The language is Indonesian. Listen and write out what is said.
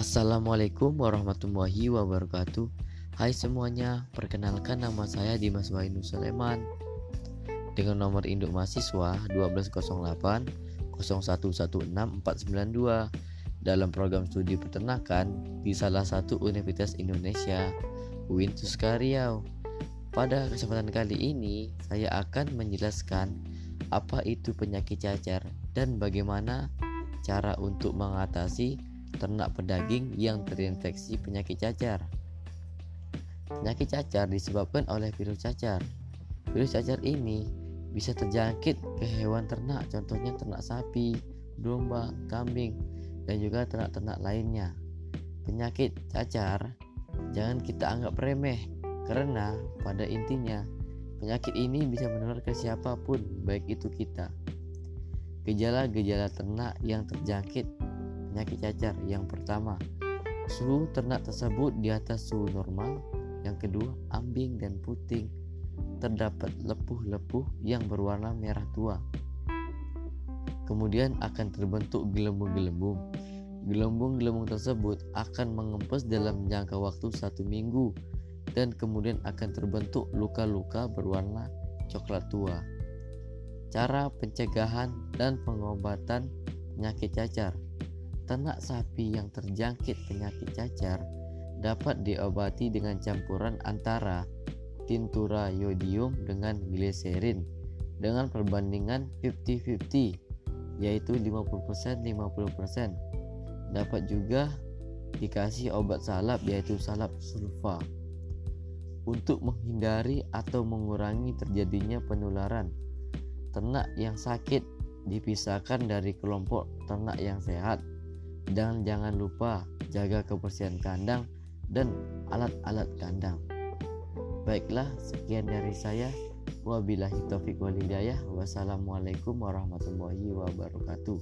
Assalamualaikum warahmatullahi wabarakatuh. Hai semuanya, perkenalkan nama saya Dimas Wainu Sulaiman. Dengan nomor induk mahasiswa 1208 0116 492 Dalam program studi peternakan di salah satu universitas Indonesia UIN Riau Pada kesempatan kali ini, saya akan menjelaskan apa itu penyakit cacar dan bagaimana cara untuk mengatasi ternak pedaging yang terinfeksi penyakit cacar. Penyakit cacar disebabkan oleh virus cacar. Virus cacar ini bisa terjangkit ke hewan ternak, contohnya ternak sapi, domba, kambing, dan juga ternak-ternak lainnya. Penyakit cacar jangan kita anggap remeh karena pada intinya penyakit ini bisa menular ke siapa pun, baik itu kita. Gejala-gejala ternak yang terjangkit penyakit cacar. Yang pertama, suhu ternak tersebut di atas suhu normal. Yang kedua, ambing dan puting. Terdapat lepuh-lepuh yang berwarna merah tua. Kemudian akan terbentuk gelembung-gelembung. Gelembung-gelembung tersebut akan mengempes dalam jangka waktu satu minggu dan kemudian akan terbentuk luka-luka berwarna coklat tua. Cara pencegahan dan pengobatan penyakit cacar ternak sapi yang terjangkit penyakit cacar dapat diobati dengan campuran antara tintura yodium dengan gliserin dengan perbandingan 50-50 yaitu 50% 50% dapat juga dikasih obat salap yaitu salap sulfa. Untuk menghindari atau mengurangi terjadinya penularan ternak yang sakit dipisahkan dari kelompok ternak yang sehat dan jangan lupa jaga kebersihan kandang dan alat-alat kandang. Baiklah, sekian dari saya. Wabillahi taufiq walhidayah. Wassalamualaikum warahmatullahi wabarakatuh.